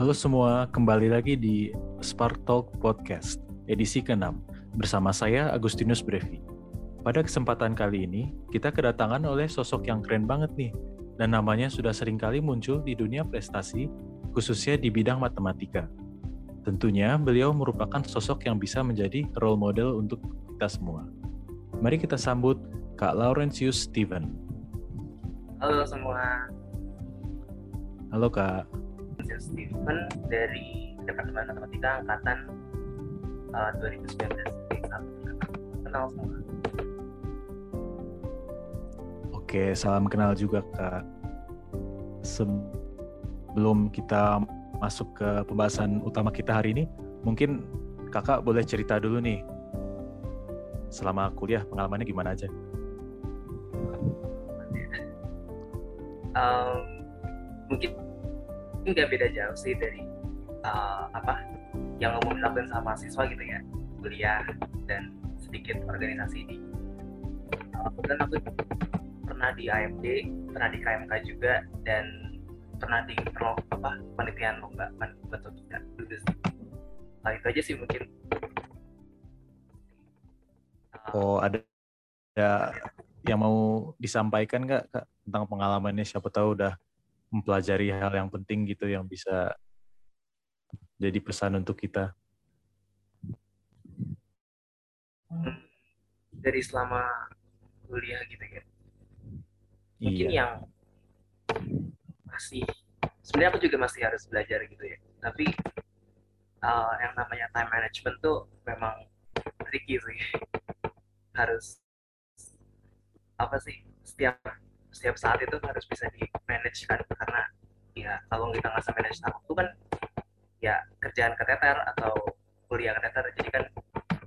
Halo semua, kembali lagi di Spark Talk Podcast, edisi ke-6, bersama saya Agustinus Brevi. Pada kesempatan kali ini, kita kedatangan oleh sosok yang keren banget nih, dan namanya sudah sering kali muncul di dunia prestasi, khususnya di bidang matematika. Tentunya beliau merupakan sosok yang bisa menjadi role model untuk kita semua. Mari kita sambut Kak Laurentius Steven. Halo semua, Halo Kak. Steven dari Departemen Matematika Angkatan uh, 2019. Oke, satu. Kenal semua. Oke, salam kenal juga Kak. Sebelum kita masuk ke pembahasan utama kita hari ini, mungkin Kakak boleh cerita dulu nih. Selama kuliah pengalamannya gimana aja? Um, mungkin nggak beda jauh sih dari uh, apa yang umum dilakukan sama mahasiswa gitu ya, kuliah dan sedikit organisasi di. Uh, kebetulan aku pernah di AMD, pernah di KMK juga dan pernah di pro, apa penelitian lomba matematika dulu sih. Nah, itu aja sih mungkin. Uh, Oh, ada, ada yang mau disampaikan nggak Kak tentang pengalamannya? Siapa tahu udah mempelajari hal yang penting gitu yang bisa jadi pesan untuk kita. dari selama kuliah gitu ya mungkin Iya. yang masih sebenarnya aku juga masih harus belajar gitu ya tapi uh, yang namanya time management tuh memang tricky sih harus apa sih setiap setiap saat itu harus bisa di manage kan karena ya kalau kita nggak manage waktu kan ya kerjaan keteter atau kuliah keteter. Jadi kan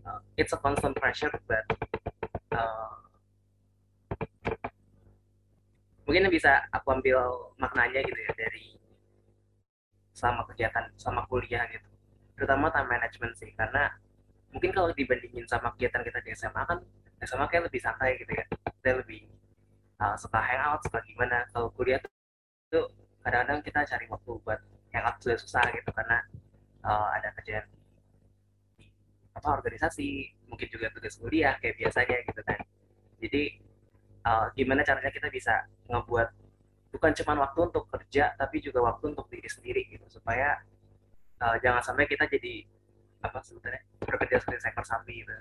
uh, it's a constant pressure but uh, mungkin bisa aku ambil maknanya gitu ya dari selama kegiatan sama kuliah gitu. Terutama time management sih karena mungkin kalau dibandingin sama kegiatan kita di SMA kan SMA kayak lebih santai gitu ya kita lebih uh, suka hangout suka gimana. Kalau kuliah tuh kadang-kadang kita cari waktu buat hangout sudah susah gitu karena uh, ada kerjaan apa organisasi mungkin juga tugas kuliah kayak biasanya gitu kan. Jadi uh, gimana caranya kita bisa ngebuat bukan cuma waktu untuk kerja tapi juga waktu untuk diri sendiri gitu supaya uh, jangan sampai kita jadi apa sebetulnya bekerja seperti seekor sapi gitu.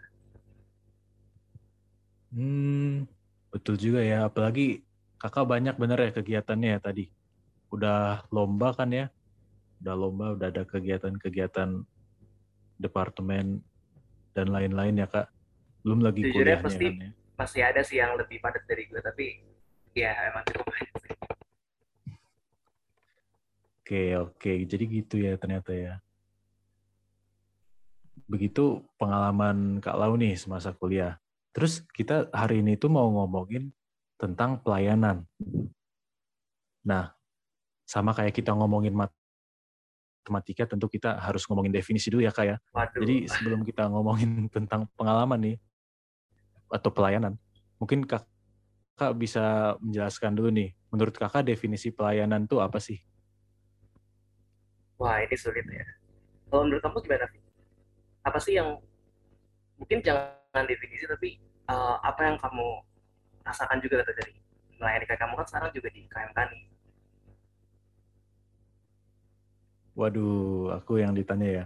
Hmm, betul juga ya. Apalagi kakak banyak bener ya kegiatannya ya tadi. Udah lomba kan ya? Udah lomba, udah ada kegiatan-kegiatan departemen dan lain-lain ya kak. Belum lagi Jujurnya kuliahnya pasti- kan ya. Masih ada sih yang lebih padat dari gue tapi ya emang cukup sih. Oke, oke. Jadi gitu ya ternyata ya. Begitu pengalaman Kak Lau nih semasa kuliah. Terus kita hari ini tuh mau ngomongin tentang pelayanan. Nah, sama kayak kita ngomongin matematika, tentu kita harus ngomongin definisi dulu ya Kak ya. Waduh. Jadi sebelum kita ngomongin tentang pengalaman nih, atau pelayanan, mungkin Kakak bisa menjelaskan dulu nih, menurut Kakak definisi pelayanan tuh apa sih? Wah ini sulit ya. Kalau menurut kamu gimana? Apa sih yang mungkin jangan definisi tapi uh, apa yang kamu rasakan juga gitu dari melayani kayak kamu kan sekarang juga di KMK nih. Waduh, aku yang ditanya ya.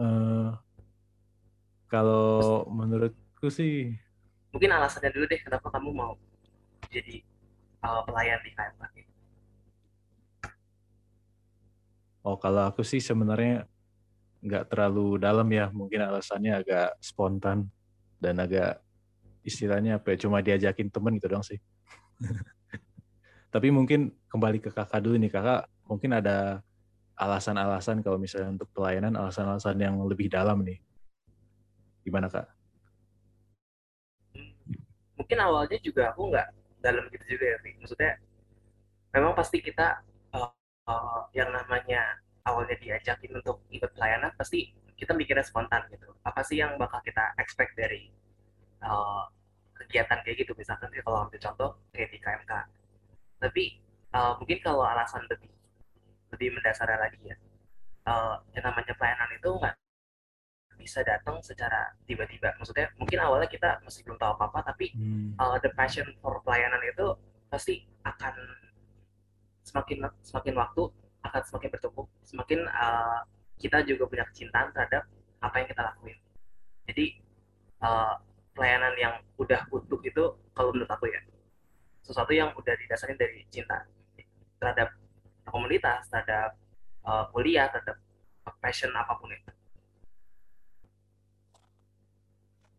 Eh, kalau menurutku sih, Mungkin alasannya dulu deh kenapa kamu mau jadi uh, pelayan di KMK. oh kalau aku sih sebenarnya nggak terlalu dalam ya. Mungkin alasannya agak spontan dan agak istilahnya apa ya, cuma diajakin temen gitu dong sih. Tapi mungkin kembali ke kakak dulu nih, kakak mungkin ada alasan-alasan kalau misalnya untuk pelayanan, alasan-alasan yang lebih dalam nih. Gimana kak? Mungkin awalnya juga aku nggak dalam gitu juga ya. Maksudnya memang pasti kita uh, uh, yang namanya awalnya diajakin untuk ikut pelayanan pasti kita mikirnya spontan gitu. Apa sih yang bakal kita expect dari uh, kegiatan kayak gitu misalkan sih kalau ambil contoh kayak di KMK tapi uh, mungkin kalau alasan lebih lebih mendasarnya lagi ya uh, yang namanya pelayanan itu nggak bisa datang secara tiba-tiba. Maksudnya mungkin awalnya kita masih belum tahu apa-apa, tapi hmm. uh, the passion for pelayanan itu pasti akan semakin semakin waktu akan semakin bertumbuh, semakin uh, kita juga punya kecintaan terhadap apa yang kita lakuin. Jadi uh, pelayanan yang udah utuh itu kalau menurut aku ya sesuatu yang udah didasarkan dari cinta terhadap komunitas, terhadap uh, kuliah, terhadap passion apa pun itu.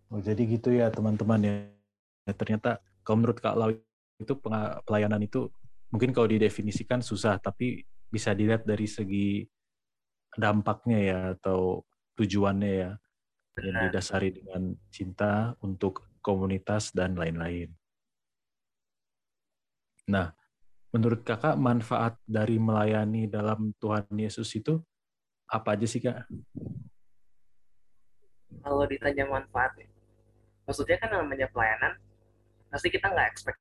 Oh, jadi gitu ya teman-teman ya. Ternyata kalau menurut Kak Lau itu pelayanan itu mungkin kalau didefinisikan susah, tapi bisa dilihat dari segi dampaknya ya atau tujuannya ya. Yang didasari dengan cinta untuk komunitas dan lain-lain. Nah, menurut kakak manfaat dari melayani dalam Tuhan Yesus itu apa aja sih kak? Kalau ditanya manfaat, maksudnya kan namanya pelayanan, pasti kita nggak expect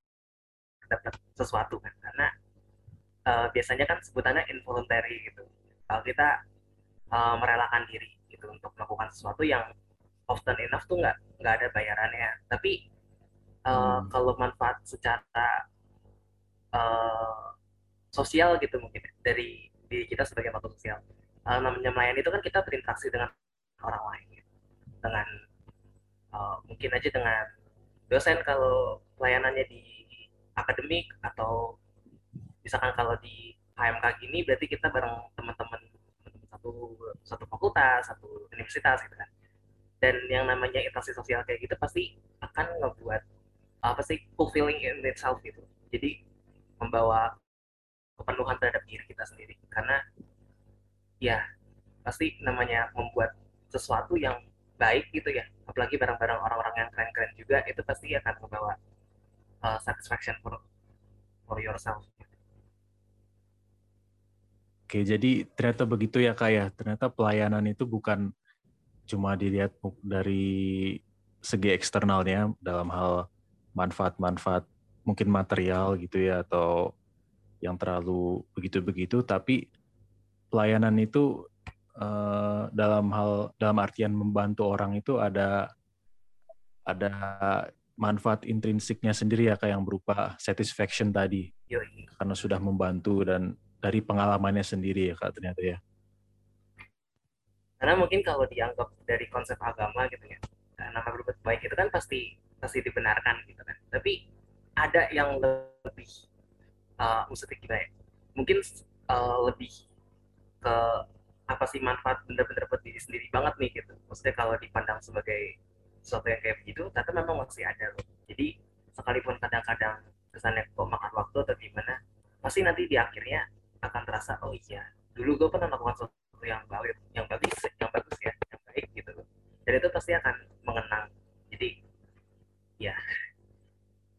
dapat sesuatu kan, karena uh, biasanya kan sebutannya involuntary gitu. Kalau kita uh, merelakan diri gitu untuk melakukan sesuatu yang often enough tuh nggak nggak ada bayarannya. Tapi uh, hmm. kalau manfaat secara uh, sosial gitu mungkin dari diri kita sebagai makhluk sosial. Uh, namanya melayani itu kan kita berinteraksi dengan orang lain, gitu. dengan uh, mungkin aja dengan dosen kalau pelayanannya di akademik atau misalkan kalau di HMK gini berarti kita bareng teman-teman satu satu fakultas, satu universitas gitu kan. Dan yang namanya interaksi sosial kayak gitu pasti akan ngebuat apa sih fulfilling in itself gitu. Jadi membawa kepenuhan terhadap diri kita sendiri karena ya pasti namanya membuat sesuatu yang baik gitu ya apalagi barang-barang orang-orang yang keren-keren juga itu pasti akan membawa uh, satisfaction for for yourself Oke, jadi ternyata begitu ya kak ya. Ternyata pelayanan itu bukan cuma dilihat dari segi eksternalnya dalam hal manfaat-manfaat mungkin material gitu ya atau yang terlalu begitu-begitu tapi pelayanan itu uh, dalam hal dalam artian membantu orang itu ada ada manfaat intrinsiknya sendiri ya kayak yang berupa satisfaction tadi karena sudah membantu dan dari pengalamannya sendiri ya kak ternyata ya. Karena mungkin kalau dianggap dari konsep agama gitu ya nama berbuat baik itu kan pasti pasti dibenarkan gitu kan. Tapi ada yang lebih uh, maksudnya gimana ya mungkin uh, lebih ke apa sih manfaat bener-bener buat diri sendiri banget nih gitu. Maksudnya kalau dipandang sebagai sesuatu yang kayak begitu tapi memang masih ada loh. Jadi sekalipun kadang-kadang kesannya kok makan waktu atau gimana pasti nanti di akhirnya akan terasa oh iya dulu gue pernah melakukan sesuatu yang baik yang bagus yang bagus ya yang baik gitu dan itu pasti akan mengenang. Jadi ya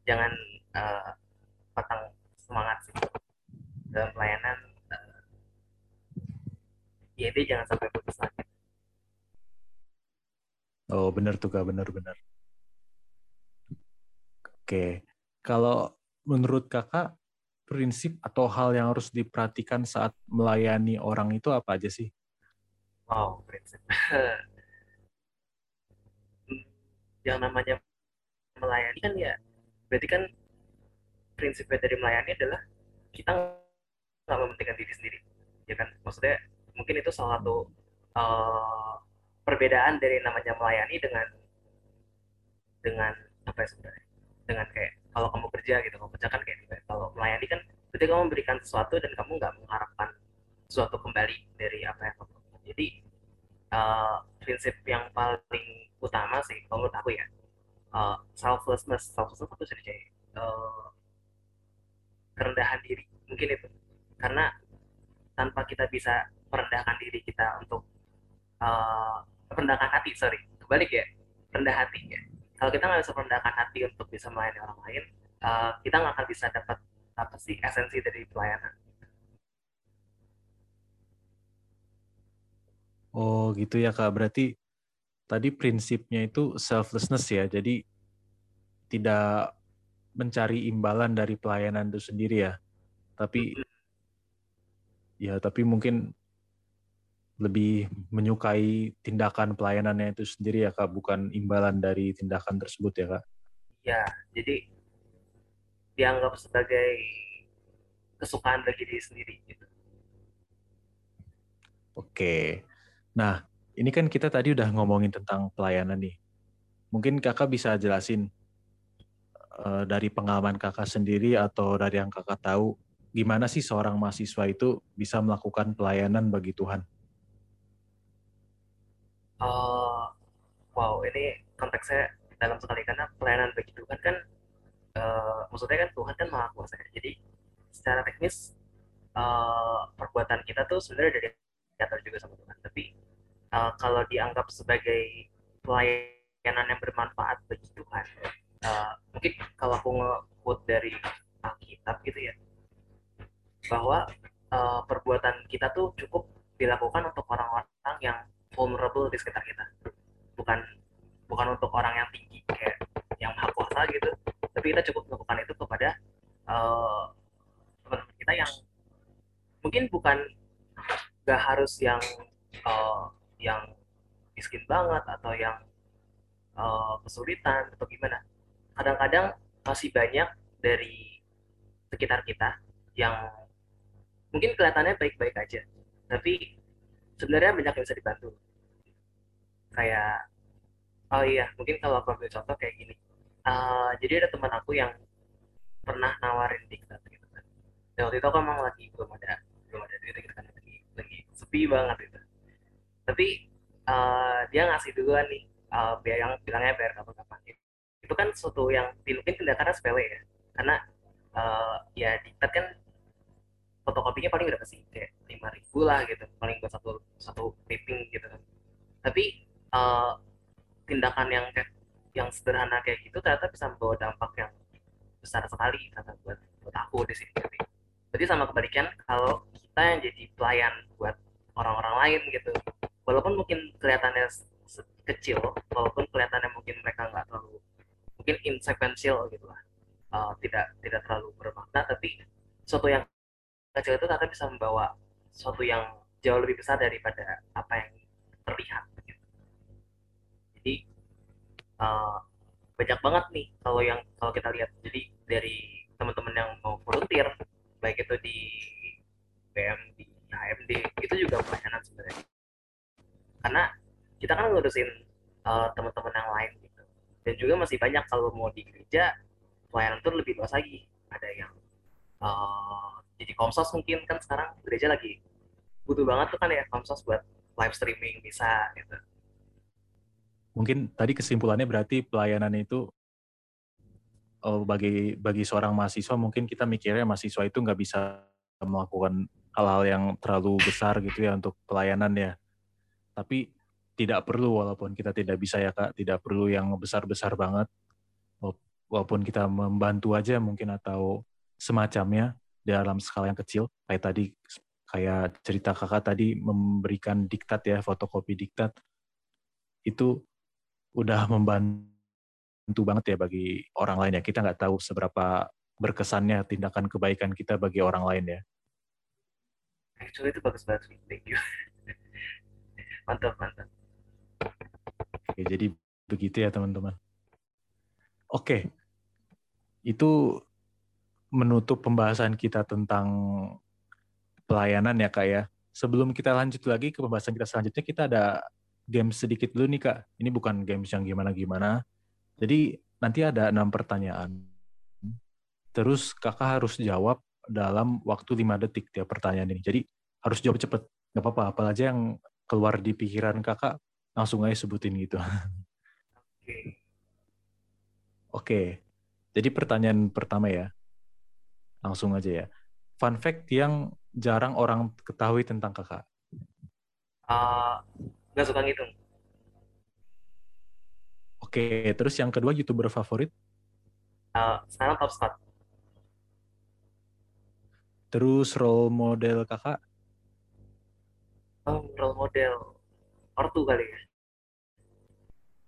jangan uh, patang semangat sih dalam pelayanan uh, ya jangan sampai putus lagi oh benar tuh kak benar-benar oke kalau menurut kakak prinsip atau hal yang harus diperhatikan saat melayani orang itu apa aja sih? Wow, prinsip. yang namanya melayani kan ya berarti kan prinsipnya dari melayani adalah kita nggak mementingkan diri sendiri ya kan maksudnya mungkin itu salah satu uh, perbedaan dari namanya melayani dengan dengan apa ya sebenarnya dengan kayak kalau kamu kerja gitu kamu kerja kan kayak gitu kalau melayani kan berarti kamu memberikan sesuatu dan kamu nggak mengharapkan sesuatu kembali dari apa yang kamu lakukan. Jadi uh, prinsip yang paling utama sih kalau menurut aku ya uh, selflessness selflessness itu sih uh, kerendahan diri mungkin itu. Karena tanpa kita bisa merendahkan diri kita untuk uh, merendahkan hati sorry kebalik ya rendah hati ya kalau kita nggak bisa merendahkan hati untuk bisa melayani orang lain uh, kita nggak akan bisa dapat apa sih esensi dari pelayanan Oh gitu ya kak berarti tadi prinsipnya itu selflessness ya. Jadi tidak mencari imbalan dari pelayanan itu sendiri ya. Tapi ya tapi mungkin lebih menyukai tindakan pelayanannya itu sendiri ya kak, bukan imbalan dari tindakan tersebut ya kak? Ya, jadi dianggap sebagai kesukaan bagi diri sendiri gitu. Oke, nah ini kan kita tadi udah ngomongin tentang pelayanan nih. Mungkin kakak bisa jelasin uh, dari pengalaman kakak sendiri atau dari yang kakak tahu, gimana sih seorang mahasiswa itu bisa melakukan pelayanan bagi Tuhan? Uh, wow, ini konteksnya dalam sekali karena pelayanan bagi Tuhan kan, uh, maksudnya kan Tuhan kan maha kuasa. Jadi secara teknis uh, perbuatan kita tuh sebenarnya dari diatur juga sama Tuhan. Tapi uh, kalau dianggap sebagai pelayanan yang bermanfaat bagi Tuhan uh, mungkin kalau aku nge-quote dari Alkitab gitu ya bahwa uh, perbuatan kita tuh cukup dilakukan untuk orang-orang yang vulnerable di sekitar kita. Bukan bukan untuk orang yang tinggi kayak yang maha kuasa gitu. Tapi kita cukup melakukan itu kepada uh, teman-teman kita yang mungkin bukan gak harus yang uh, yang miskin banget atau yang uh, kesulitan atau gimana. Kadang-kadang masih banyak dari sekitar kita yang mungkin kelihatannya baik-baik aja. Tapi sebenarnya banyak yang bisa dibantu kayak oh iya mungkin kalau aku ambil contoh kayak gini. Uh, jadi ada teman aku yang pernah nawarin diktat gitu kan. Dan waktu itu aku emang lagi belum ada belum ada duit gitu kan lagi lagi sepi banget itu tapi uh, dia ngasih duluan nih uh, biar yang bilangnya bayar kapan-kapan itu kan suatu yang mungkin tindakannya sepele ya. Karena uh, ya diktat kan fotokopinya paling berapa sih? Kayak lima ribu lah gitu paling buat satu satu taping gitu kan. Tapi uh, tindakan yang yang sederhana kayak gitu ternyata bisa membawa dampak yang besar sekali ternyata buat buat aku di sini jadi sama kebalikan kalau kita yang jadi pelayan buat orang-orang lain gitu walaupun mungkin kelihatannya kecil walaupun kelihatannya mungkin mereka nggak terlalu mungkin insequential gitu lah uh, tidak tidak terlalu bermakna tapi sesuatu yang kecil itu ternyata bisa membawa sesuatu yang jauh lebih besar daripada apa yang terlihat. Jadi uh, banyak banget nih kalau yang kalau kita lihat. Jadi dari teman-teman yang mau volunteer baik itu di BM di AMD itu juga pelayanan sebenarnya. Karena kita kan ngurusin uh, teman-teman yang lain gitu. Dan juga masih banyak kalau mau di gereja pelayanan itu lebih luas lagi. Ada yang uh, jadi komsos mungkin kan sekarang gereja lagi. Butuh banget tuh kan ya komsos buat live streaming bisa gitu mungkin tadi kesimpulannya berarti pelayanan itu oh, bagi bagi seorang mahasiswa mungkin kita mikirnya mahasiswa itu nggak bisa melakukan hal-hal yang terlalu besar gitu ya untuk pelayanan ya. Tapi tidak perlu walaupun kita tidak bisa ya kak. Tidak perlu yang besar-besar banget. Walaupun kita membantu aja mungkin atau semacamnya dalam skala yang kecil. Kayak tadi kayak cerita kakak tadi memberikan diktat ya fotokopi diktat. Itu udah membantu banget ya bagi orang lain ya. Kita nggak tahu seberapa berkesannya tindakan kebaikan kita bagi orang lain ya. Actually itu bagus banget thank you. Mantap mantap. Oke jadi begitu ya teman-teman. Oke. Itu menutup pembahasan kita tentang pelayanan ya kak ya. Sebelum kita lanjut lagi ke pembahasan kita selanjutnya kita ada game sedikit dulu nih kak ini bukan games yang gimana-gimana jadi nanti ada enam pertanyaan terus kakak harus jawab dalam waktu lima detik tiap pertanyaan ini jadi harus jawab cepet nggak apa-apa apa aja yang keluar di pikiran kakak langsung aja sebutin gitu. Oke. Oke. Jadi pertanyaan pertama ya. Langsung aja ya. Fun fact yang jarang orang ketahui tentang kakak. Uh, gak suka ngitung. Oke, terus yang kedua youtuber favorit? Uh, sekarang top Scott. Terus role model kakak? oh, role model ortu kali ya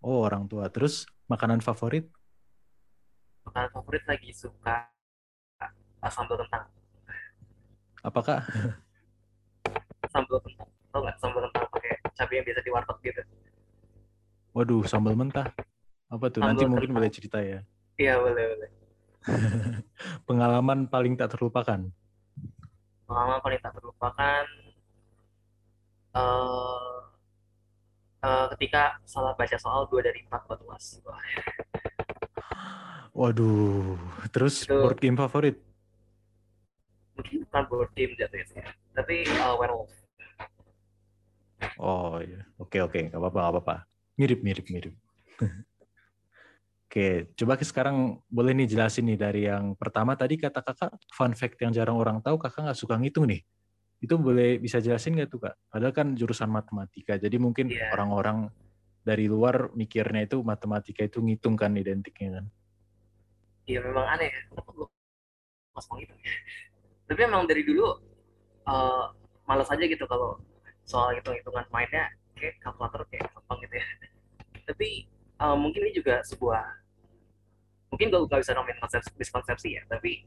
oh orang tua terus makanan favorit makanan favorit lagi suka sambal kentang apakah sambal kentang tau nggak sambal kentang cabai yang biasa di warteg gitu. Waduh, sambal mentah. Apa tuh? Nanti Sambal mungkin kentang. boleh cerita ya. Iya boleh boleh. Pengalaman paling tak terlupakan. Pengalaman paling tak terlupakan eh eh, ketika salah baca soal dua dari empat buat uas. Waduh, terus Itu- board game favorit? mungkin bukan board game jatuhnya sih, tapi eh, werewolf. Oh iya, oke oke, nggak apa-apa nggak apa-apa. Mirip mirip mirip. Oke, coba ke sekarang boleh nih jelasin nih dari yang pertama tadi kata kakak fun fact yang jarang orang tahu kakak nggak suka ngitung nih. Itu boleh bisa jelasin nggak tuh kak? Padahal kan jurusan matematika, jadi mungkin Iya. orang-orang dari luar mikirnya itu matematika itu ngitung kan identiknya kan. Iya memang aneh ya. Mas mau gitu? Tapi emang dari dulu eh malas aja gitu kalau soal hitung-hitungan mainnya kayak kalkulator kayak gampang gitu ya. Tapi eh, mungkin ini juga sebuah mungkin gue nggak bisa ngomongin konsep miskonsepsi ya, tapi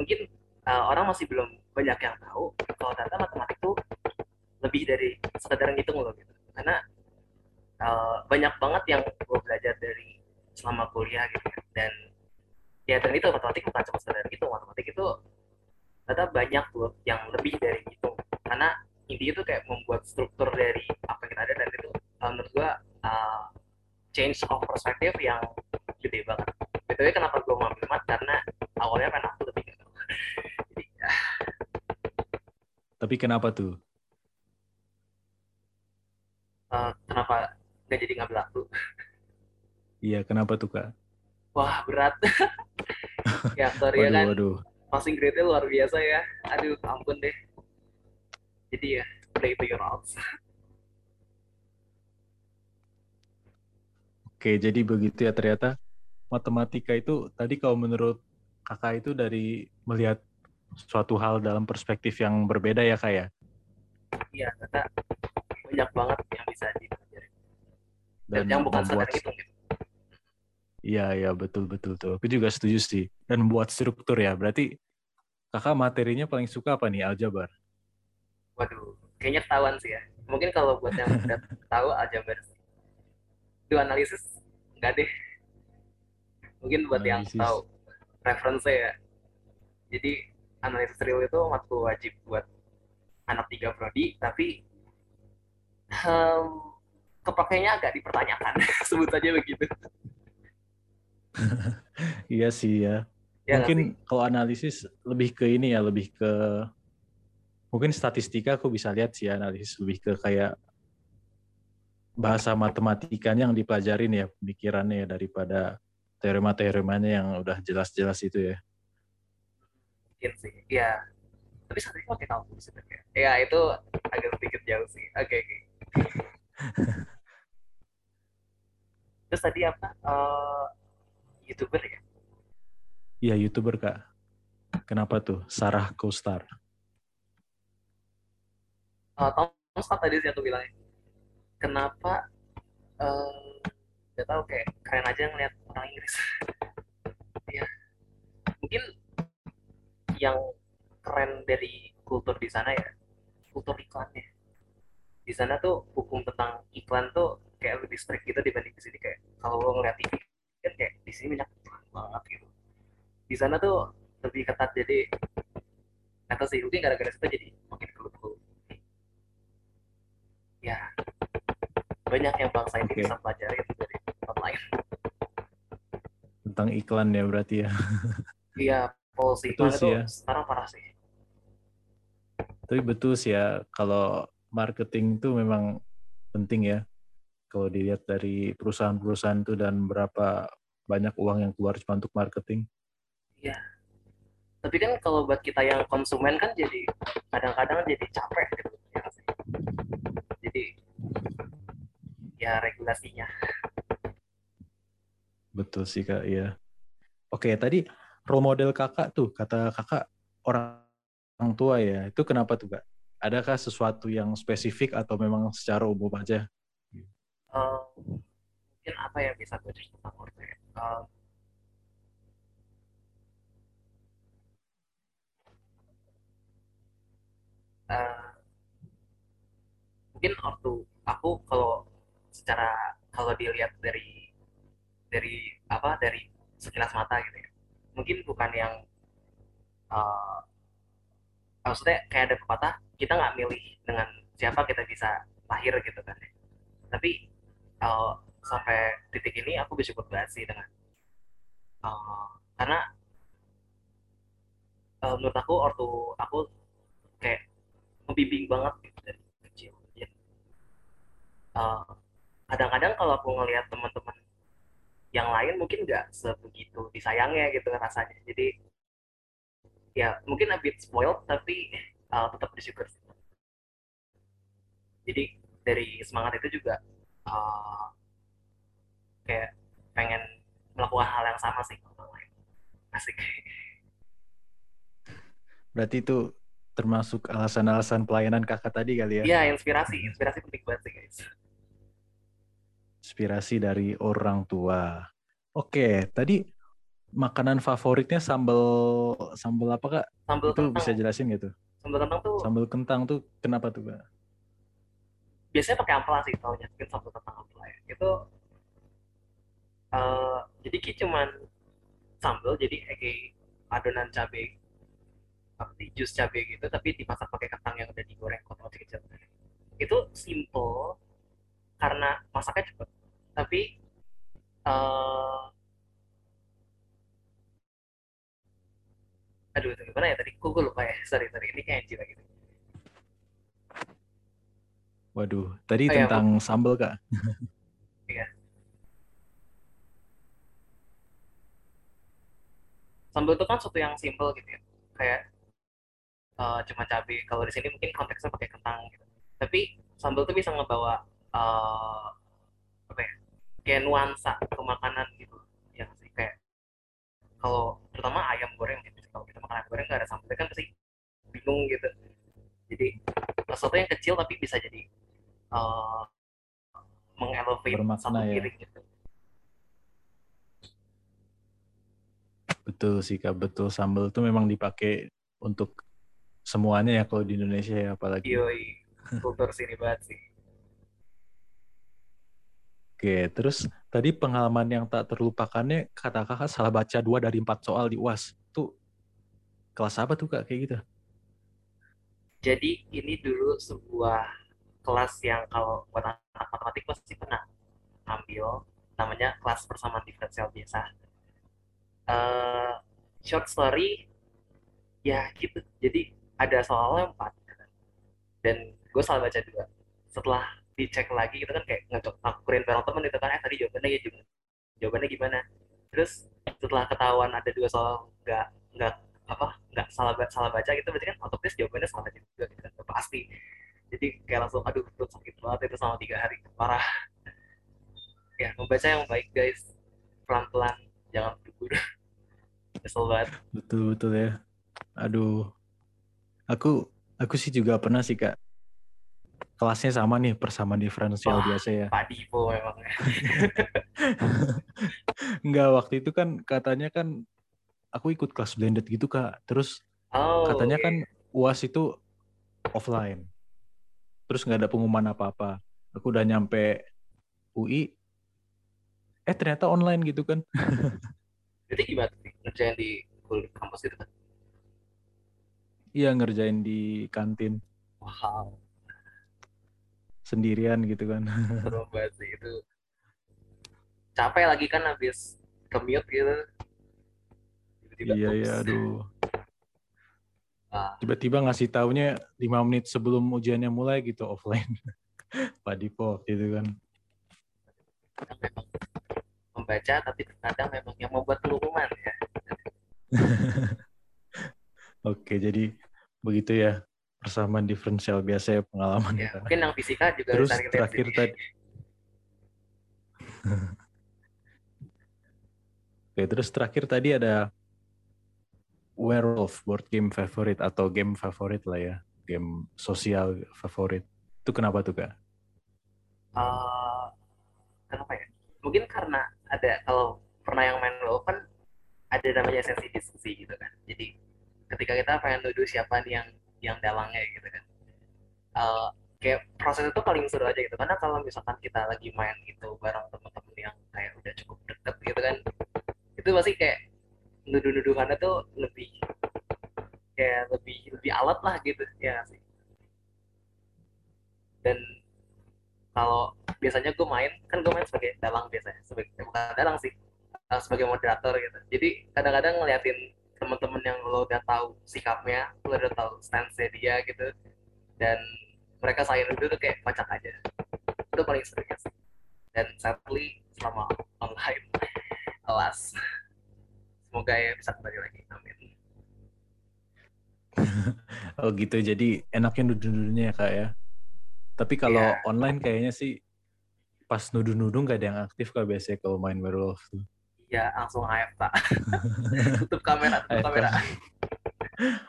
mungkin eh, orang masih belum banyak yang tahu kalau ternyata matematik tuh lebih dari sekedar ngitung loh gitu. Karena eh, banyak banget yang gue belajar dari selama kuliah gitu ya. dan ya dan itu matematik bukan cuma sekedar gitu matematik itu ternyata banyak loh yang lebih dari itu karena intinya tuh kayak membuat struktur dari apa yang kita ada dan itu uh, menurut gua uh, change of perspective yang gede banget. Btw kenapa gua mau mat? Karena awalnya pengen aku lebih gitu jadi ya, Tapi kenapa tuh? uh, kenapa nggak jadi ngambil aku? Iya, kenapa tuh kak? wah berat. Ya sorry ya Waduh, kan. waduh. passing grade-nya luar biasa ya. Aduh ampun deh jadi ya play to your odds Oke, jadi begitu ya ternyata matematika itu tadi kalau menurut kakak itu dari melihat suatu hal dalam perspektif yang berbeda ya kak ya? iya ternyata banyak banget yang bisa dipelajari dan Dan yang bukan membuat gitu Iya, iya betul betul tuh. Aku juga setuju sih. Dan membuat struktur ya. Berarti kakak materinya paling suka apa nih aljabar? Waduh kayaknya ketahuan sih ya. Mungkin kalau buat yang udah tahu aljabar itu analisis enggak deh. Mungkin buat yang Analisis. tahu referensi ya. Jadi analisis real itu matkul wajib buat anak tiga prodi tapi em, kepakainya agak dipertanyakan. Sebut saja begitu. Iya sih ya. ya mungkin kalau analisis lebih ke ini ya, lebih ke mungkin statistika aku bisa lihat sih analisis lebih ke kayak bahasa matematikanya yang dipelajarin ya, pemikirannya ya daripada teorema-teoremanya yang udah jelas-jelas itu ya. mungkin sih ya tapi saat ini pakai kalkulus sebenarnya ya itu agak sedikit jauh sih oke oke terus tadi apa Eh, youtuber ya Iya, YouTuber Kak. Kenapa tuh? Sarah Co-Star. Uh, Tom Scott tadi sih aku bilang kenapa nggak tahu kayak keren aja ngeliat orang Inggris. Ya mungkin yang keren dari kultur di sana ya kultur iklannya. Di sana tuh hukum tentang iklan tuh kayak lebih strict gitu dibanding di sini. Kayak kalau lo ngeliat TV kan kayak di sini banyak banget gitu. Di sana tuh lebih ketat jadi kata sih mungkin gara-gara situ jadi ya banyak yang bangsa ini Oke. bisa pelajari dari tempat lain Tentang iklan ya berarti ya. iya polisi iklan sih itu ya. sekarang parah sih Tapi betul sih ya, kalau marketing itu memang penting ya. Kalau dilihat dari perusahaan-perusahaan itu dan berapa banyak uang yang keluar cuma untuk marketing. tapi kan kalau buat kita yang konsumen kan jadi kadang-kadang jadi capek ya regulasinya Betul sih Kak, iya. Oke, tadi role model kakak tuh, kata kakak orang orang tua ya. Itu kenapa tuh Kak? Adakah sesuatu yang spesifik atau memang secara umum aja? Eh, mungkin apa yang bisa gue cerita ya Eh, eh, mungkin ortu aku kalau secara kalau dilihat dari dari apa dari sekilas mata gitu ya mungkin bukan yang uh, maksudnya kayak ada pepatah kita nggak milih dengan siapa kita bisa lahir gitu kan ya. tapi uh, sampai titik ini aku bersyukur banget sih dengan uh, karena uh, menurut aku ortu aku kayak membimbing banget gitu dari kecil ya. uh, kadang-kadang kalau aku ngelihat teman-teman yang lain mungkin nggak sebegitu disayangnya gitu rasanya. Jadi ya mungkin a bit spoiled tapi uh, tetap bersyukur jadi dari semangat itu juga uh, kayak pengen melakukan hal yang sama sih asik. Berarti itu termasuk alasan-alasan pelayanan kakak tadi kali ya? Iya inspirasi. Inspirasi penting banget sih guys inspirasi dari orang tua. Oke, tadi makanan favoritnya sambal sambal apa kak? Sambal itu kentang. bisa jelasin gitu? Sambal kentang tuh. Sambal kentang tuh kenapa tuh kak? Biasanya pakai ampela sih tau mungkin sambal kentang ampela ya. Itu uh, jadi kayak cuman sambal jadi kayak adonan cabai seperti jus cabai gitu tapi dimasak pakai kentang yang udah digoreng potong kecil itu simple karena masaknya cepet tapi uh, aduh itu gimana ya tadi? Gue lupa ya? Sorry sorry. Ini kayak jiwa gitu waduh tadi oh, tentang ya, sambal kak. Iya. Sambal itu kan sesuatu yang simple gitu ya. Kayak uh, cuma cabai kalau di sini mungkin konteksnya pakai kentang gitu. Tapi sambal itu bisa ngebawa uh, kayak nuansa ke makanan gitu yang sih? Kayak kalau terutama ayam goreng gitu kalau kita makan ayam goreng nggak ada sambal kan pasti bingung gitu. Jadi sesuatu yang kecil tapi bisa jadi uh, mengelevate satu ya. piring gitu. Betul sih kak. Betul sambal itu memang dipakai untuk semuanya ya kalau di Indonesia ya apalagi. Yoi, kultur sini banget sih Oke, terus tadi pengalaman yang tak terlupakannya kata kakak salah baca dua dari empat soal di UAS. Tuh kelas apa tuh kak kayak gitu? Jadi ini dulu sebuah kelas yang kalau buat anak matematik pasti pernah ambil namanya kelas persamaan diferensial biasa. Uh, short story ya gitu. Jadi ada soalnya empat dan gue salah baca dua. Setelah dicek lagi gitu kan kayak ngecek akurin bareng temen itu kan eh tadi jawabannya ya gimana? Jawabannya gimana? Terus setelah ketahuan ada dua soal nggak nggak apa nggak salah salah baca gitu berarti kan otomatis jawabannya salah baca juga gitu kan pasti. Jadi kayak langsung aduh perut sakit banget itu sama tiga hari. Parah. Ya membaca yang baik guys. Pelan pelan jangan buru-buru kesel banget. Betul betul ya. Aduh. Aku aku sih juga pernah sih kak kelasnya sama nih persamaan diferensial Wah, biasa ya. Pak Dipo memang. Enggak, waktu itu kan katanya kan aku ikut kelas blended gitu kak. Terus oh, katanya okay. kan uas itu offline. Terus nggak ada pengumuman apa-apa. Aku udah nyampe UI, eh ternyata online gitu kan. Jadi gimana ngerjain di kampus itu kan? Iya ngerjain di kantin. Wow sendirian gitu kan. Seru banget sih itu. Capek lagi kan habis commute gitu. Tiba-tiba iya iya aduh. Ah. tiba-tiba ngasih taunya lima menit sebelum ujiannya mulai gitu offline. Pak Dipo gitu kan. Membaca tapi terkadang memang yang membuat pengumuman ya. Oke, jadi begitu ya persamaan diferensial biasa ya pengalaman ya, mungkin yang fisika juga terus terakhir tadi Oke, terus terakhir tadi ada werewolf board game favorit atau game favorit lah ya, game sosial favorit. Itu kenapa tuh kak? Uh, kenapa ya? Mungkin karena ada kalau pernah yang main werewolf kan ada namanya sesi diskusi gitu kan. Jadi ketika kita pengen nuduh siapa nih yang yang dalangnya gitu kan. Uh, kayak proses itu paling seru aja gitu. Karena kalau misalkan kita lagi main gitu bareng temen-temen yang kayak udah cukup deket gitu kan itu pasti kayak nuduh-nuduhannya tuh lebih kayak lebih lebih alat lah gitu. Ya sih? Dan kalau biasanya gue main kan gue main sebagai dalang biasanya sebagai eh, bukan dalang sih uh, sebagai moderator gitu. Jadi kadang-kadang ngeliatin teman-teman yang lo udah tahu sikapnya lo udah tahu stance dia gitu dan mereka sayang itu tuh kayak kocak aja. Itu paling sering sih dan sadly selama online alas semoga ya bisa kembali lagi. Amin. Oh gitu. Jadi enaknya nuduh-nuduhnya ya kak ya? Tapi kalau yeah. online kayaknya sih pas nuduh-nuduh nggak ada yang aktif kak biasanya kalau main werewolf tuh. Iya, langsung AFK. tutup kamera, tutup AFK. kamera.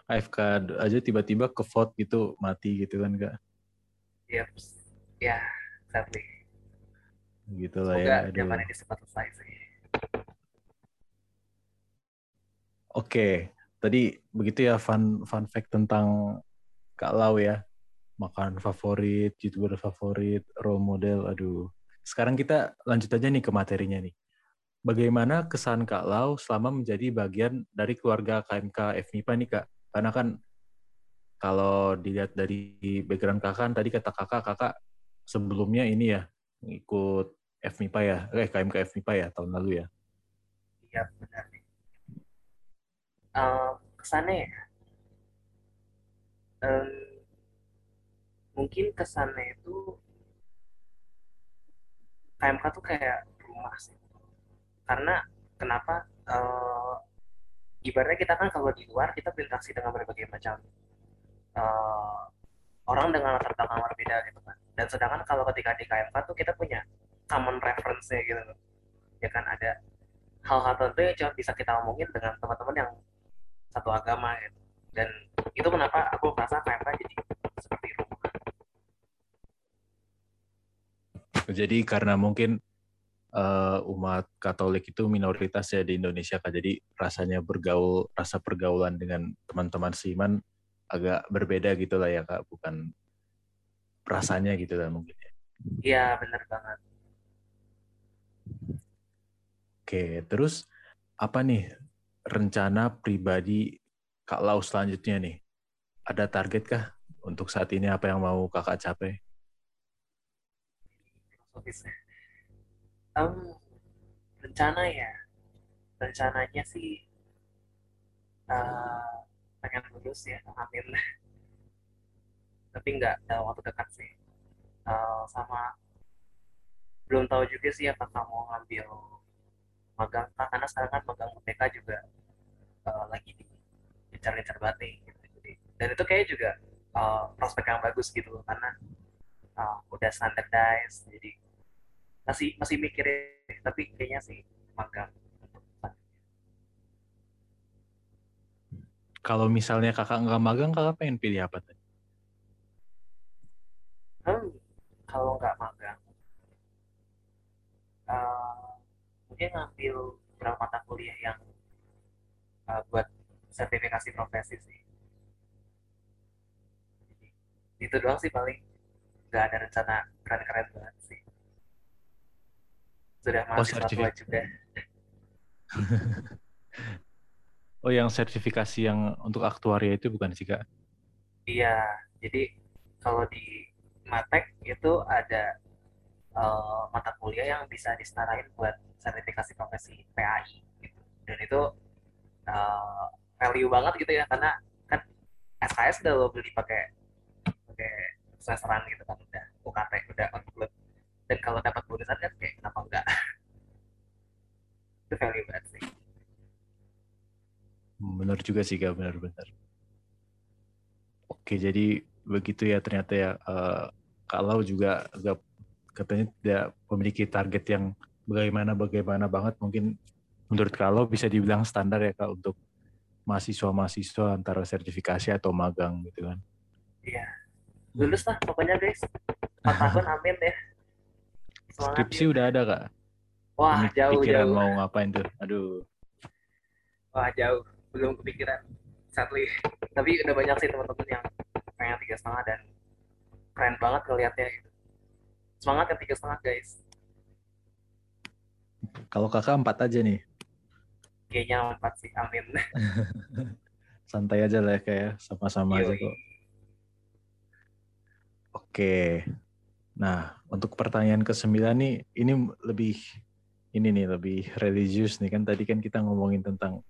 AFK aja tiba-tiba ke vote gitu, mati gitu kan kak. Iya, yep. ya, sadly. Gitu lah ya. Semoga zaman ini cepat selesai sih. Oke, tadi begitu ya fun fun fact tentang Kak Lau ya makan favorit, youtuber favorit, role model, aduh. Sekarang kita lanjut aja nih ke materinya nih. Bagaimana kesan Kak Lau selama menjadi bagian dari keluarga KMK FMIPA nih Kak? Karena kan kalau dilihat dari background kakak, kan tadi kata kakak, kakak sebelumnya ini ya, ikut FMIPA ya, eh KMK FMIPA ya, tahun lalu ya? Iya, benar. Uh, kesannya ya, um, mungkin kesannya itu KMK tuh kayak rumah sih karena kenapa uh, ibaratnya kita kan kalau di luar kita berinteraksi dengan berbagai macam uh, orang dengan latar belakang berbeda gitu kan. Dan sedangkan kalau ketika di KMK tuh kita punya common reference-nya gitu ya kan ada hal-hal tertentu yang cuma bisa kita omongin dengan teman-teman yang satu agama gitu. Dan itu kenapa aku merasa KMK jadi seperti rumah Jadi karena mungkin uh, umat Katolik itu minoritas ya di Indonesia kak. Jadi rasanya bergaul, rasa pergaulan dengan teman-teman seiman agak berbeda gitu lah ya kak, bukan rasanya gitu lah mungkin ya. Iya benar banget. Oke, terus apa nih rencana pribadi Kak Lau selanjutnya nih? Ada target kah untuk saat ini apa yang mau kakak capai? filosofisnya um, rencana ya. Rencananya sih uh, pengen lulus ya amin tapi nggak dalam waktu dekat sih. Uh, sama belum tahu juga sih apakah mau ngambil magang karena sekarang kan magang UTK juga uh, lagi di gencar-gencar banget gitu. dan itu kayak juga uh, prospek yang bagus gitu karena uh, udah standardized jadi masih masih mikirin tapi kayaknya sih magang. Kalau misalnya kakak nggak magang kakak pengen pilih apa tadi? Hmm, kalau nggak magang uh, mungkin ngambil beberapa mata kuliah yang uh, buat sertifikasi profesi sih. Itu doang sih paling. Nggak ada rencana keren-keren banget sih sudah oh, mahasiswa juga. oh, yang sertifikasi yang untuk aktuaria itu bukan sih, Kak? Iya, jadi kalau di Matek itu ada uh, mata kuliah yang bisa disetarain buat sertifikasi profesi PAI gitu. Dan itu uh, value banget gitu ya karena kan SKS udah lo beli pakai pakai semesteran gitu kan udah UKT udah on dan kalau dapat bonusan kan kayak kenapa enggak? Itu value banget sih. Benar juga sih kak. Benar-benar oke jadi begitu ya ternyata ya uh, kalau juga agak katanya tidak memiliki target yang bagaimana bagaimana banget. Mungkin menurut kalau bisa dibilang standar ya kak untuk mahasiswa-mahasiswa antara sertifikasi atau magang gitu kan. Iya. Lulus lah pokoknya guys. Empat tahun amin ya Skripsi ya. udah ada kak? Wah Ini jauh pikiran jauh. mau ngapain tuh? Aduh. Wah jauh, belum kepikiran. Sadly. Tapi udah banyak sih teman-teman yang pengen tiga setengah dan keren banget ngelihatnya gitu semangat yang tiga setengah guys Kalau kakak empat aja nih. kayaknya empat sih amin Santai aja lah ya kayak sama-sama aja kok. Oke. Nah, untuk pertanyaan ke-9 nih, ini lebih ini nih lebih religius nih kan tadi kan kita ngomongin tentang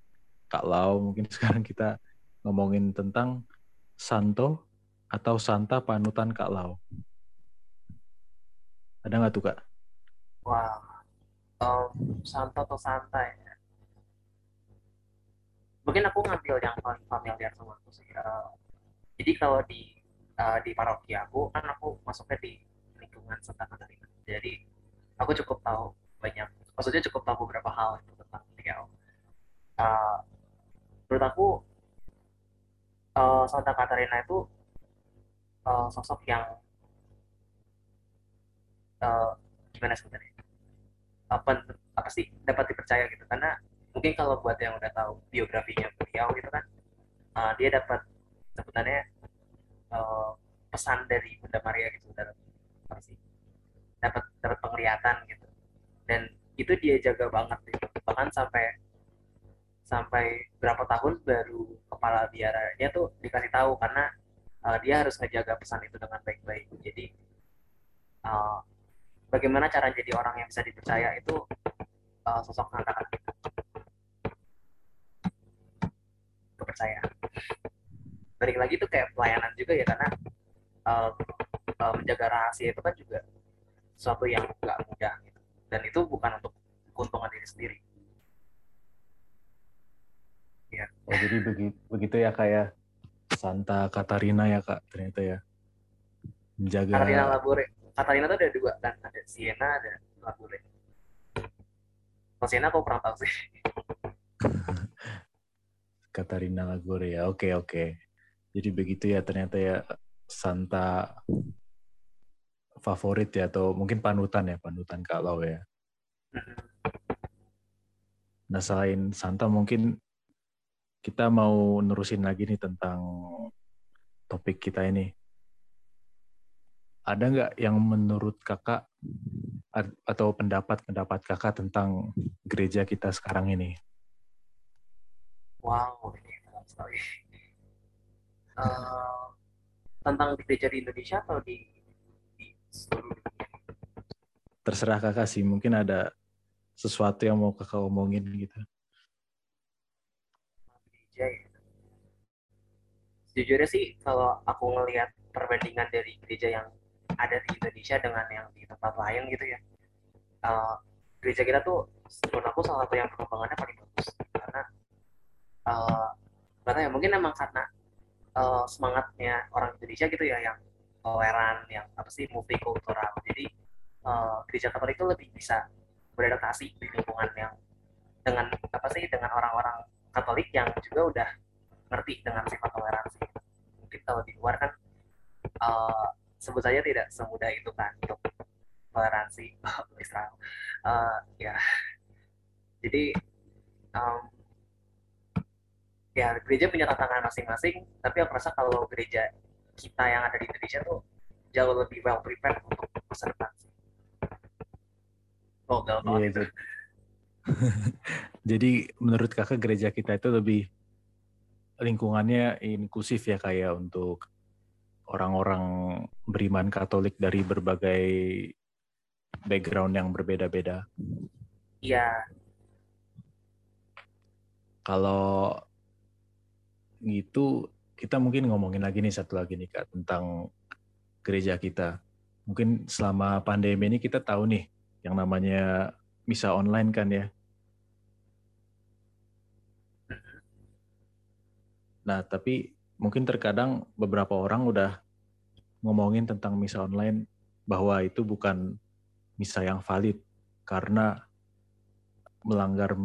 Kak Lau, mungkin sekarang kita ngomongin tentang Santo atau Santa panutan Kak Lau. Ada nggak tuh Kak? wah um, santo atau santai ya mungkin aku ngambil yang paling familiar sama aku sih Eh, jadi kalau di eh, di paroki aku kan aku masuknya di lingkungan Santa Katarina jadi aku cukup tahu banyak maksudnya cukup tahu beberapa hal itu tentang beliau. Eh, menurut aku eh, Santa Katarina itu eh, sosok yang eh, gimana sebenarnya? Apa apa sih dapat dipercaya gitu. Karena mungkin kalau buat yang udah tahu biografinya beliau gitu kan eh, dia dapat sebutannya eh, pesan dari Bunda Maria gitu dalam sih. Dapat dapat penglihatan gitu. Dan itu dia jaga banget gitu. bahkan sampai sampai berapa tahun baru kepala biaranya tuh dikasih tahu karena eh, dia harus ngejaga pesan itu dengan baik-baik. Jadi eh, bagaimana cara jadi orang yang bisa dipercaya itu uh, sosok kita kepercayaan. Balik lagi tuh kayak pelayanan juga ya karena uh, uh, menjaga rahasia itu kan juga sesuatu yang nggak mudah gitu. dan itu bukan untuk keuntungan diri sendiri Oh, jadi begitu, begitu ya kayak Santa Katarina ya Kak ternyata ya. Menjaga Katarina Labore Katarina tuh ada dua kan ada Siena ada Labore kalau Siena aku kurang tahu sih Katarina Lagore ya. Oke, oke. Jadi begitu ya ternyata ya Santa favorit ya atau mungkin panutan ya, panutan Kak Lau ya. Nah, selain Santa mungkin kita mau nerusin lagi nih tentang topik kita ini. Ada nggak yang menurut kakak atau pendapat-pendapat kakak tentang gereja kita sekarang ini? Wow, dalam sekali. Eh, tentang gereja di Indonesia atau di Terserah kakak sih, mungkin ada sesuatu yang mau kakak omongin gitu. Gereja ya. Sejujurnya sih, kalau aku ngelihat perbandingan dari gereja yang ada di Indonesia dengan yang di tempat lain gitu ya, eh, gereja kita tuh menurut aku salah satu yang perkembangannya paling bagus karena eh nggak tahu ya mungkin emang karena eh, semangatnya orang Indonesia gitu ya yang toleran yang apa sih multikultural jadi eh, gereja Katolik itu lebih bisa beradaptasi di lingkungan yang dengan apa sih dengan orang-orang Katolik yang juga udah ngerti dengan sifat toleransi. Mungkin kalau di luar kan eh, sebut saja tidak semudah itu kan untuk toleransi Israel. Eh, ya. Jadi em, ya gereja punya tantangan masing-masing tapi aku rasa kalau gereja kita yang ada di Indonesia tuh jauh lebih well prepared untuk masa depan. Oh, Iya, itu. Jadi menurut kakak gereja kita itu lebih lingkungannya inklusif ya kayak untuk orang-orang beriman Katolik dari berbagai background yang berbeda-beda. Iya, Kalau gitu kita mungkin ngomongin lagi nih satu lagi nih Kak tentang gereja kita. Mungkin selama pandemi ini kita tahu nih yang namanya misa online kan ya. Nah, tapi mungkin terkadang beberapa orang udah ngomongin tentang misa online bahwa itu bukan misa yang valid karena melanggar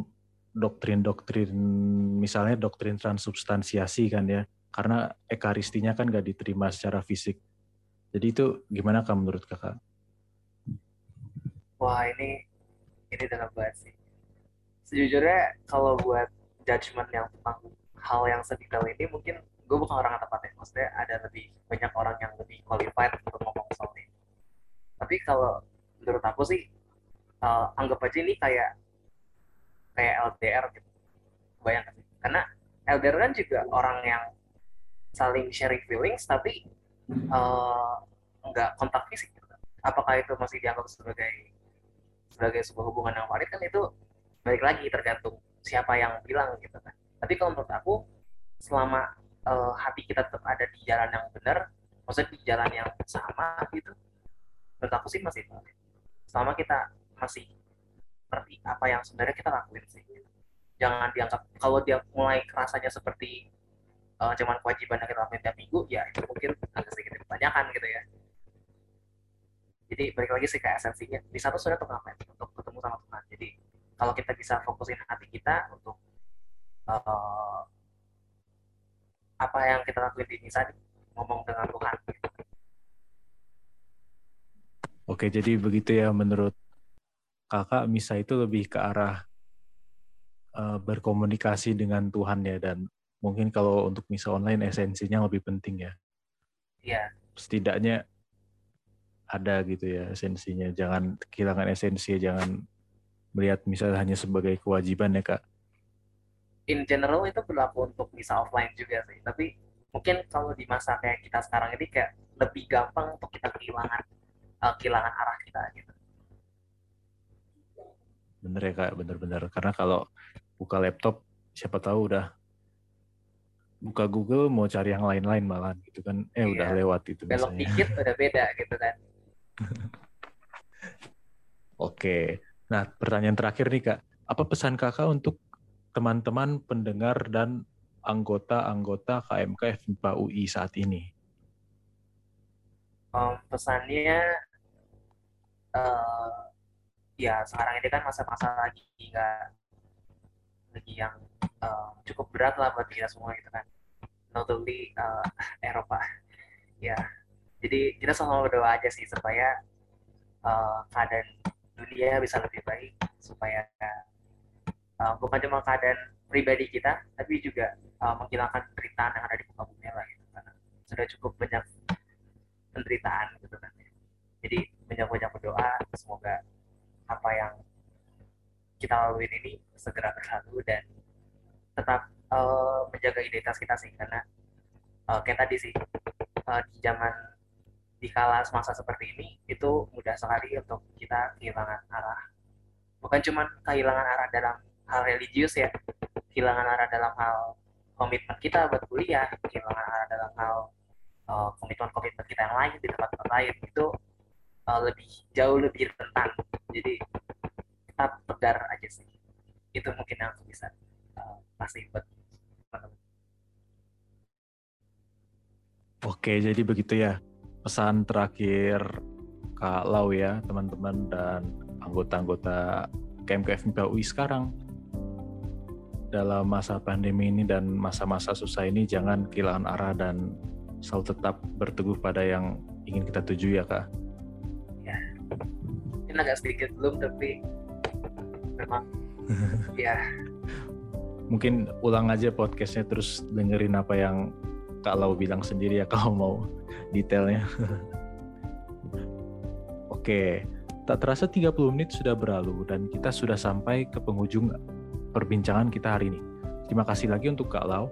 doktrin-doktrin misalnya doktrin transubstansiasi kan ya karena ekaristinya kan gak diterima secara fisik jadi itu gimana kak menurut kakak? wah ini ini dalam banget sih. Sejujurnya kalau buat judgement yang tentang hal yang sedetail ini mungkin gue bukan orang yang tepat ya. Maksudnya ada lebih banyak orang yang lebih qualified untuk ngomong kalau menurut aku sih uh, anggap aja ini kayak kayak LDR gitu bayangkan karena LDR kan juga orang yang saling sharing feelings tapi uh, nggak kontak fisik gitu. apakah itu masih dianggap sebagai sebagai sebuah hubungan yang valid kan itu balik lagi tergantung siapa yang bilang gitu kan. Tapi kalau menurut aku selama uh, hati kita tetap ada di jalan yang benar maksudnya di jalan yang sama gitu menurut aku sih masih valid. Selama kita masih seperti apa yang sebenarnya kita lakuin sih jangan dianggap kalau dia mulai kerasanya seperti uh, cuman kewajiban yang kita lakuin tiap minggu ya itu mungkin agak sedikit dipertanyakan gitu ya. Jadi balik lagi sih ke esensinya. Di satu sudah untuk untuk ketemu sama Tuhan. Jadi kalau kita bisa fokusin hati kita untuk uh, apa yang kita lakuin di misa ngomong dengan Tuhan. Oke, jadi begitu ya menurut kakak misa itu lebih ke arah uh, berkomunikasi dengan Tuhan ya dan mungkin kalau untuk misa online esensinya lebih penting ya. Iya. Setidaknya ada gitu ya esensinya. Jangan kehilangan esensi, jangan melihat misa hanya sebagai kewajiban ya kak. In general itu berlaku untuk misa offline juga sih. Tapi mungkin kalau di masa kayak kita sekarang ini kayak lebih gampang untuk kita kehilangan uh, kehilangan arah kita gitu bener ya kak bener-bener karena kalau buka laptop siapa tahu udah buka Google mau cari yang lain-lain malah gitu kan. Eh iya. udah lewat itu belok dikit udah beda gitu kan. Oke. Nah pertanyaan terakhir nih kak. Apa pesan kakak untuk teman-teman pendengar dan anggota-anggota KMK FMIPA UI saat ini? Um, pesannya uh, ya sekarang ini kan masa-masa lagi nggak lagi yang uh, cukup berat lah buat kita semua gitu kan notably uh, Eropa. Ya jadi kita sama berdoa aja sih supaya uh, keadaan dunia bisa lebih baik supaya uh, bukan cuma keadaan pribadi kita tapi juga uh, menghilangkan penderitaan yang ada di muka bumi lah gitu. Sudah cukup banyak penderitaan gitu kan. Jadi banyak-banyak berdoa semoga apa yang kita lalui ini segera berlalu dan tetap uh, menjaga identitas kita sih karena uh, kayak tadi sih uh, di zaman di kala semasa seperti ini itu mudah sekali untuk kita kehilangan arah. Bukan cuma kehilangan arah dalam hal religius ya kehilangan arah dalam hal komitmen kita buat kuliah kehilangan arah dalam hal uh, komitmen-komitmen kita yang lain di tempat-tempat lain itu uh, lebih jauh lebih rentan. Jadi tetap tegar aja sih. Itu mungkin yang bisa uh, buat teman-teman oke jadi begitu ya. Pesan terakhir Kak Lau ya teman-teman dan anggota-anggota KMKF UI sekarang. Dalam masa pandemi ini dan masa-masa susah ini jangan kehilangan arah dan selalu tetap berteguh pada yang ingin kita tuju ya kak. Mungkin agak sedikit belum tapi memang ya. Mungkin ulang aja podcastnya terus dengerin apa yang Kak Lau bilang sendiri ya kalau mau detailnya. Oke, tak terasa 30 menit sudah berlalu dan kita sudah sampai ke penghujung perbincangan kita hari ini. Terima kasih lagi untuk Kak Lau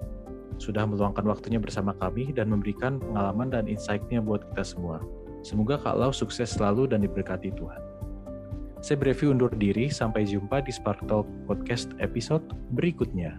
sudah meluangkan waktunya bersama kami dan memberikan pengalaman dan insight-nya buat kita semua. Semoga Kak Lau sukses selalu dan diberkati Tuhan. Saya Brevi undur diri, sampai jumpa di Spark Talk Podcast episode berikutnya.